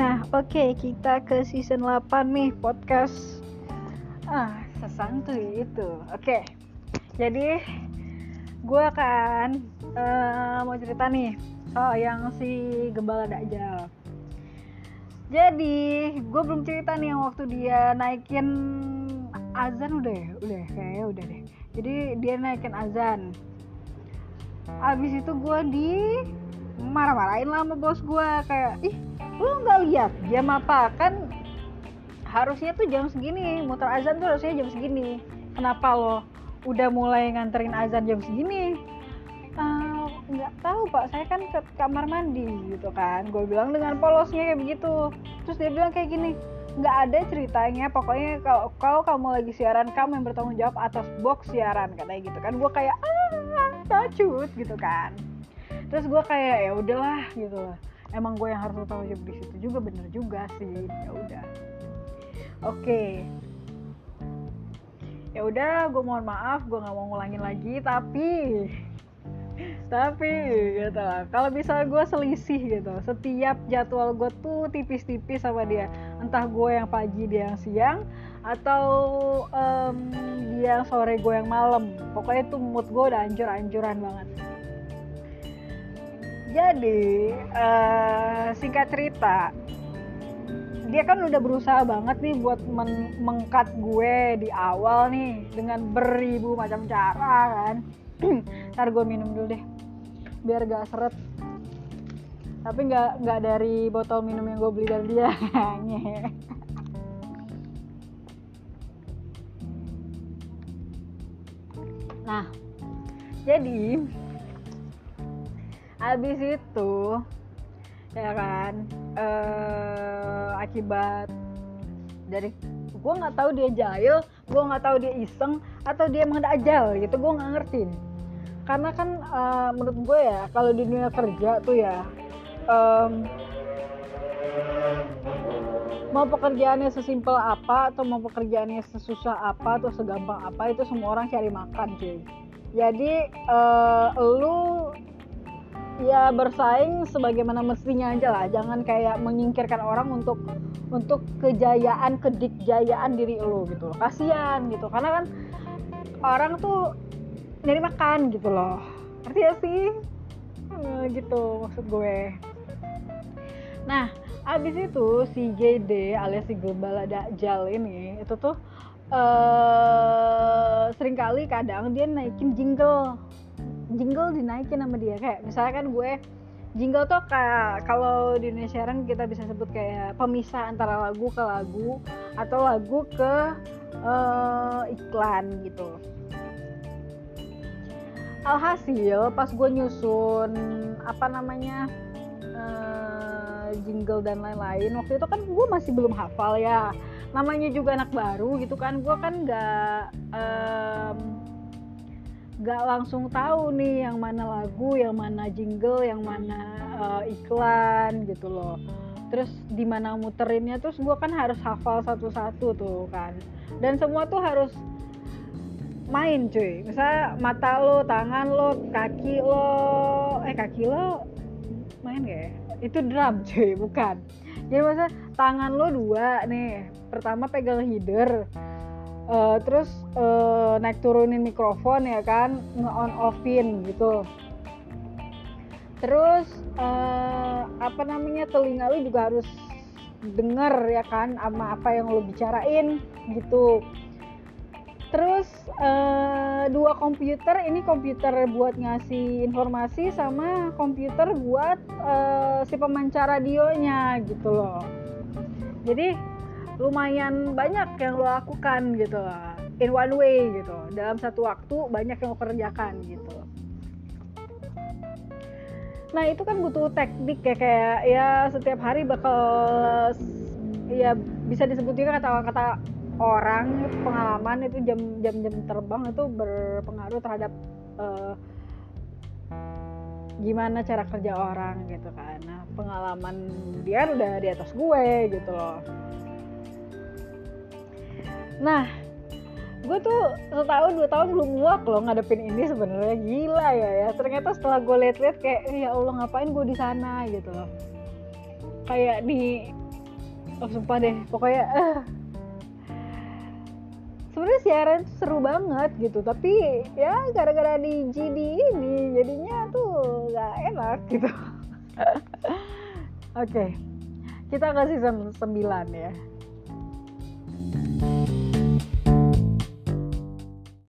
Nah, oke, kita ke season 8 nih podcast ah sesantuy itu. Oke. Jadi gue akan eh, mau cerita nih soal yang si Gembala Dajjal. Jadi, gue belum cerita nih yang waktu dia naikin azan udah ya, udah kayaknya udah deh. Jadi dia naikin azan. Abis itu gue di marah-marahin lah sama bos gue kayak ih lu nggak lihat jam apa? Kan harusnya tuh jam segini. Muter azan tuh harusnya jam segini. Kenapa lo udah mulai nganterin azan jam segini? "Eh, nggak tahu pak. Saya kan ke kamar mandi gitu kan. Gue bilang dengan polosnya kayak begitu. Terus dia bilang kayak gini nggak ada ceritanya. Pokoknya kalau kalau kamu lagi siaran kamu yang bertanggung jawab atas box siaran katanya gitu kan. Gue kayak ah tacut gitu kan. Terus gue kayak ya udahlah gitu. lah emang gue yang harus bertanggung jawab di situ juga bener juga sih. Ya udah. Oke. Ya udah gue mohon maaf gue nggak mau ngulangin lagi tapi tapi gitu lah. Kalau bisa gue selisih gitu setiap jadwal gue tuh tipis-tipis sama dia. Entah gue yang pagi dia yang siang atau em, dia yang sore gue yang malam. Pokoknya tuh mood gue udah anjur-anjuran banget jadi eh, singkat cerita dia kan udah berusaha banget nih buat men- mengkat gue di awal nih dengan beribu macam cara kan. Ntar gue minum dulu deh biar gak seret. Tapi nggak nggak dari botol minum yang gue beli dari dia nah jadi habis itu ya kan eh, akibat dari gue nggak tahu dia jahil gue nggak tahu dia iseng atau dia emang dajal gitu gue nggak ngerti karena kan eh, menurut gue ya kalau di dunia kerja tuh ya em, mau pekerjaannya sesimpel apa atau mau pekerjaannya sesusah apa atau segampang apa itu semua orang cari makan cuy. Jadi eh, lu ya bersaing sebagaimana mestinya aja lah. Jangan kayak menyingkirkan orang untuk untuk kejayaan kedikjayaan diri lo gitu loh. Kasihan gitu. Karena kan orang tuh nyari makan gitu loh. Ngerti ya sih? Eh, gitu maksud gue. Nah abis itu si JD alias si Gembala Dajjal ini itu tuh eh sering kali kadang dia naikin jingle jingle dinaikin sama dia. Kayak misalnya kan gue jingle tuh kayak kalau di Indonesia kan kita bisa sebut kayak pemisah antara lagu ke lagu atau lagu ke eh, iklan gitu. Alhasil pas gue nyusun apa namanya eh, jingle dan lain-lain waktu itu kan gue masih belum hafal ya. Namanya juga anak baru gitu kan gue kan nggak em, nggak langsung tahu nih yang mana lagu, yang mana jingle, yang mana eh, iklan gitu loh. Terus di mana muterinnya terus gue kan harus hafal satu-satu tuh kan. Dan semua tuh harus main cuy. Misalnya mata lo, tangan lo, kaki lo, eh kaki lo main gak ya? Itu drum cuy, bukan. Jadi masa tangan lo dua nih. Pertama pegang header, Eh, terus eh, naik turunin mikrofon ya kan? Nge on offin gitu. Terus eh, apa namanya telinga lu juga harus denger ya kan? Sama apa yang lu bicarain gitu. Terus eh, dua komputer ini komputer buat ngasih informasi sama komputer buat eh, si pemancar radionya gitu loh. Jadi lumayan banyak yang lo lakukan gitu in one way gitu. Dalam satu waktu banyak yang lo kerjakan gitu. Nah itu kan butuh teknik ya kayak ya setiap hari bakal ya bisa disebut juga kata-kata orang pengalaman itu jam jam jam terbang itu berpengaruh terhadap eh, gimana cara kerja orang gitu kan. Nah pengalaman dia udah di atas gue gitu loh nah gue tuh setahun dua tahun belum muak loh ngadepin ini sebenarnya. Gila ya ya. Ternyata setelah gue liat-liat kayak eh, ya allah ngapain gue di sana? gitu loh. Kayak di oh, sumpah deh pokoknya uh. sebenarnya siaran tuh seru banget gitu tapi ya gara-gara di GD ini jadinya tuh gak enak gitu. Oke okay. kita kasih season 9 ya.